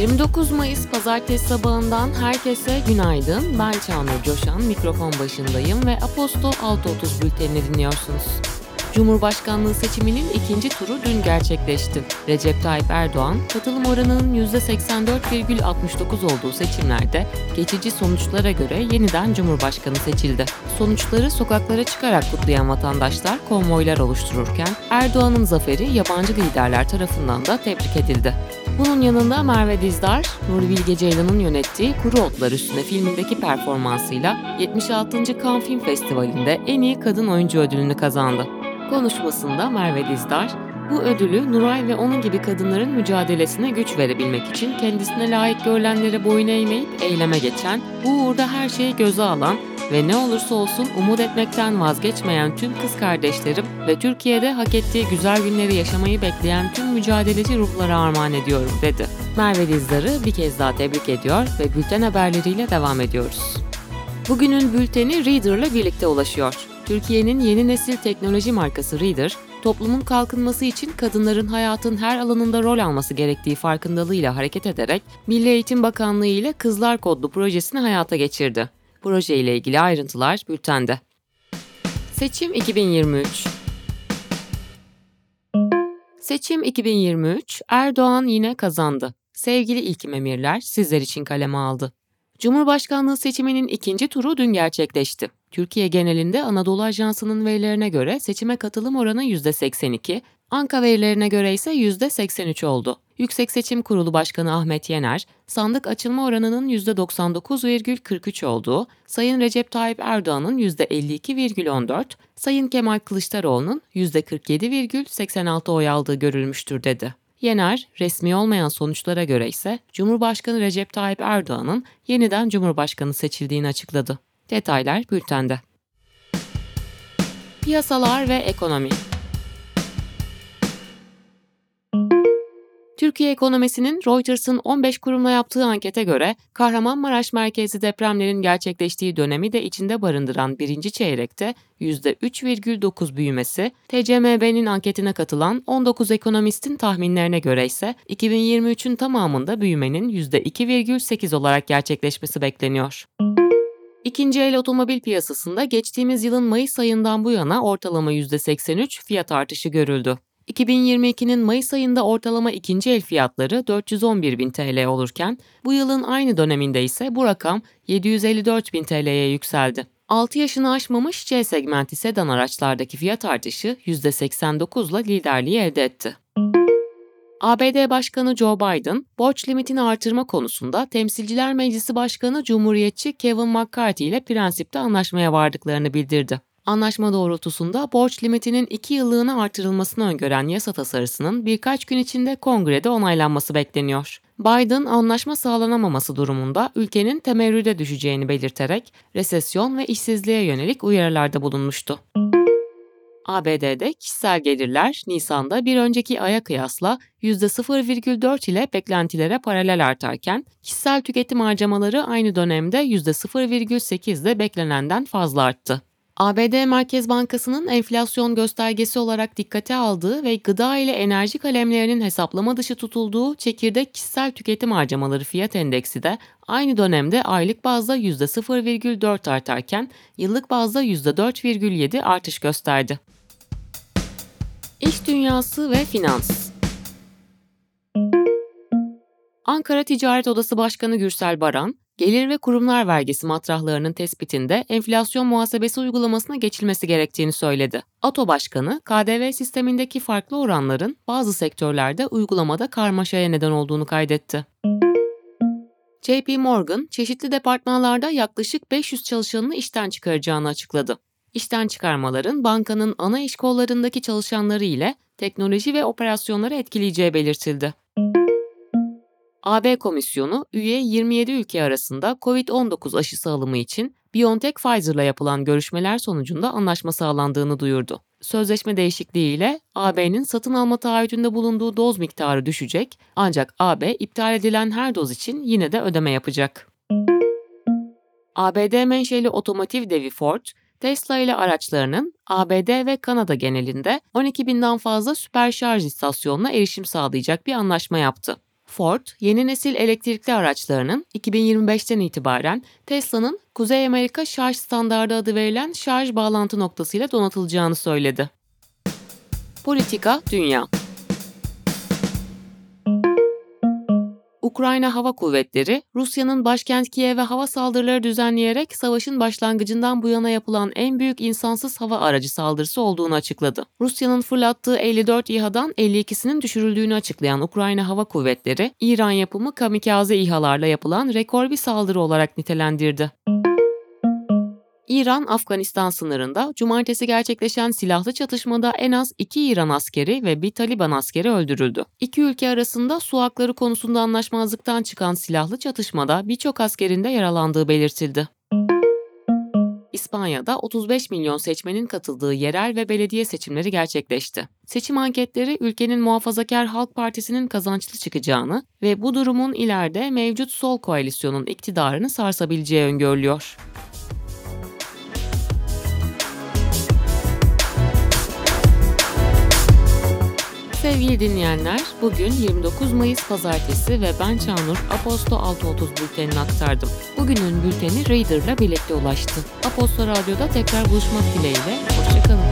29 Mayıs pazartesi sabahından herkese günaydın. Ben Çağnur Coşan, mikrofon başındayım ve Aposto 6.30 bültenini dinliyorsunuz. Cumhurbaşkanlığı seçiminin ikinci turu dün gerçekleşti. Recep Tayyip Erdoğan, katılım oranının %84,69 olduğu seçimlerde geçici sonuçlara göre yeniden Cumhurbaşkanı seçildi. Sonuçları sokaklara çıkarak kutlayan vatandaşlar konvoylar oluştururken Erdoğan'ın zaferi yabancı liderler tarafından da tebrik edildi. Bunun yanında Merve Dizdar, Nuri Bilge Ceylan'ın yönettiği Kuru Otlar Üstüne filmindeki performansıyla 76. Cannes Film Festivali'nde en iyi kadın oyuncu ödülünü kazandı. Konuşmasında Merve Dizdar, bu ödülü Nuray ve onun gibi kadınların mücadelesine güç verebilmek için kendisine layık görülenlere boyun eğmeyip eyleme geçen, bu uğurda her şeyi göze alan ve ne olursa olsun umut etmekten vazgeçmeyen tüm kız kardeşlerim ve Türkiye'de hak ettiği güzel günleri yaşamayı bekleyen tüm mücadeleci ruhlara armağan ediyorum dedi. Merve Dizdar'ı bir kez daha tebrik ediyor ve bülten haberleriyle devam ediyoruz. Bugünün bülteni Reader'la birlikte ulaşıyor. Türkiye'nin yeni nesil teknoloji markası Reader, toplumun kalkınması için kadınların hayatın her alanında rol alması gerektiği farkındalığıyla hareket ederek Milli Eğitim Bakanlığı ile Kızlar Kodlu projesini hayata geçirdi. Proje ile ilgili ayrıntılar bültende. Seçim 2023 Seçim 2023, Erdoğan yine kazandı. Sevgili İlkim Emirler sizler için kaleme aldı. Cumhurbaşkanlığı seçiminin ikinci turu dün gerçekleşti. Türkiye genelinde Anadolu Ajansı'nın verilerine göre seçime katılım oranı %82, Anka verilerine göre ise %83 oldu. Yüksek Seçim Kurulu Başkanı Ahmet Yener, sandık açılma oranının %99,43 olduğu, Sayın Recep Tayyip Erdoğan'ın %52,14, Sayın Kemal Kılıçdaroğlu'nun %47,86 oy aldığı görülmüştür dedi. Yener, resmi olmayan sonuçlara göre ise Cumhurbaşkanı Recep Tayyip Erdoğan'ın yeniden Cumhurbaşkanı seçildiğini açıkladı. Detaylar bültende. Piyasalar ve ekonomi Türkiye ekonomisinin Reuters'ın 15 kurumla yaptığı ankete göre Kahramanmaraş merkezli depremlerin gerçekleştiği dönemi de içinde barındıran birinci çeyrekte %3,9 büyümesi, TCMB'nin anketine katılan 19 ekonomistin tahminlerine göre ise 2023'ün tamamında büyümenin %2,8 olarak gerçekleşmesi bekleniyor. İkinci el otomobil piyasasında geçtiğimiz yılın Mayıs ayından bu yana ortalama %83 fiyat artışı görüldü. 2022'nin Mayıs ayında ortalama ikinci el fiyatları 411 bin TL olurken bu yılın aynı döneminde ise bu rakam 754 bin TL'ye yükseldi. 6 yaşını aşmamış C segmenti sedan araçlardaki fiyat artışı %89 ile liderliği elde etti. ABD Başkanı Joe Biden, borç limitini artırma konusunda Temsilciler Meclisi Başkanı Cumhuriyetçi Kevin McCarthy ile prensipte anlaşmaya vardıklarını bildirdi. Anlaşma doğrultusunda borç limitinin 2 yıllığına artırılmasını öngören yasa tasarısının birkaç gün içinde kongrede onaylanması bekleniyor. Biden anlaşma sağlanamaması durumunda ülkenin temerrüde düşeceğini belirterek resesyon ve işsizliğe yönelik uyarılarda bulunmuştu. ABD'de kişisel gelirler Nisan'da bir önceki aya kıyasla %0,4 ile beklentilere paralel artarken kişisel tüketim harcamaları aynı dönemde %0,8 ile beklenenden fazla arttı. ABD Merkez Bankası'nın enflasyon göstergesi olarak dikkate aldığı ve gıda ile enerji kalemlerinin hesaplama dışı tutulduğu çekirdek kişisel tüketim harcamaları fiyat endeksi de aynı dönemde aylık bazda %0,4 artarken yıllık bazda %4,7 artış gösterdi. İş dünyası ve finans Ankara Ticaret Odası Başkanı Gürsel Baran, gelir ve kurumlar vergisi matrahlarının tespitinde enflasyon muhasebesi uygulamasına geçilmesi gerektiğini söyledi. ATO Başkanı, KDV sistemindeki farklı oranların bazı sektörlerde uygulamada karmaşaya neden olduğunu kaydetti. JP Morgan, çeşitli departmanlarda yaklaşık 500 çalışanını işten çıkaracağını açıkladı. İşten çıkarmaların bankanın ana iş kollarındaki çalışanları ile teknoloji ve operasyonları etkileyeceği belirtildi. AB Komisyonu, üye 27 ülke arasında COVID-19 aşısı alımı için BioNTech Pfizer'la yapılan görüşmeler sonucunda anlaşma sağlandığını duyurdu. Sözleşme değişikliğiyle AB'nin satın alma taahhüdünde bulunduğu doz miktarı düşecek ancak AB iptal edilen her doz için yine de ödeme yapacak. ABD menşeli otomotiv devi Ford, Tesla ile araçlarının ABD ve Kanada genelinde 12 binden fazla süper şarj istasyonuna erişim sağlayacak bir anlaşma yaptı. Ford, yeni nesil elektrikli araçlarının 2025'ten itibaren Tesla'nın Kuzey Amerika Şarj Standardı adı verilen şarj bağlantı noktasıyla donatılacağını söyledi. Politika, Dünya Ukrayna Hava Kuvvetleri, Rusya'nın başkent Kiev'e hava saldırıları düzenleyerek savaşın başlangıcından bu yana yapılan en büyük insansız hava aracı saldırısı olduğunu açıkladı. Rusya'nın fırlattığı 54 İHA'dan 52'sinin düşürüldüğünü açıklayan Ukrayna Hava Kuvvetleri, İran yapımı kamikaze İHA'larla yapılan rekor bir saldırı olarak nitelendirdi. İran-Afganistan sınırında cumartesi gerçekleşen silahlı çatışmada en az iki İran askeri ve bir Taliban askeri öldürüldü. İki ülke arasında su hakları konusunda anlaşmazlıktan çıkan silahlı çatışmada birçok askerin de yaralandığı belirtildi. İspanya'da 35 milyon seçmenin katıldığı yerel ve belediye seçimleri gerçekleşti. Seçim anketleri ülkenin Muhafazakar Halk Partisi'nin kazançlı çıkacağını ve bu durumun ileride mevcut sol koalisyonun iktidarını sarsabileceği öngörülüyor. Sevgili dinleyenler, bugün 29 Mayıs Pazartesi ve ben Çağnur Aposto 6.30 bültenini aktardım. Bugünün bülteni Reader'la birlikte ulaştı. Aposto Radyo'da tekrar buluşmak dileğiyle, hoşçakalın.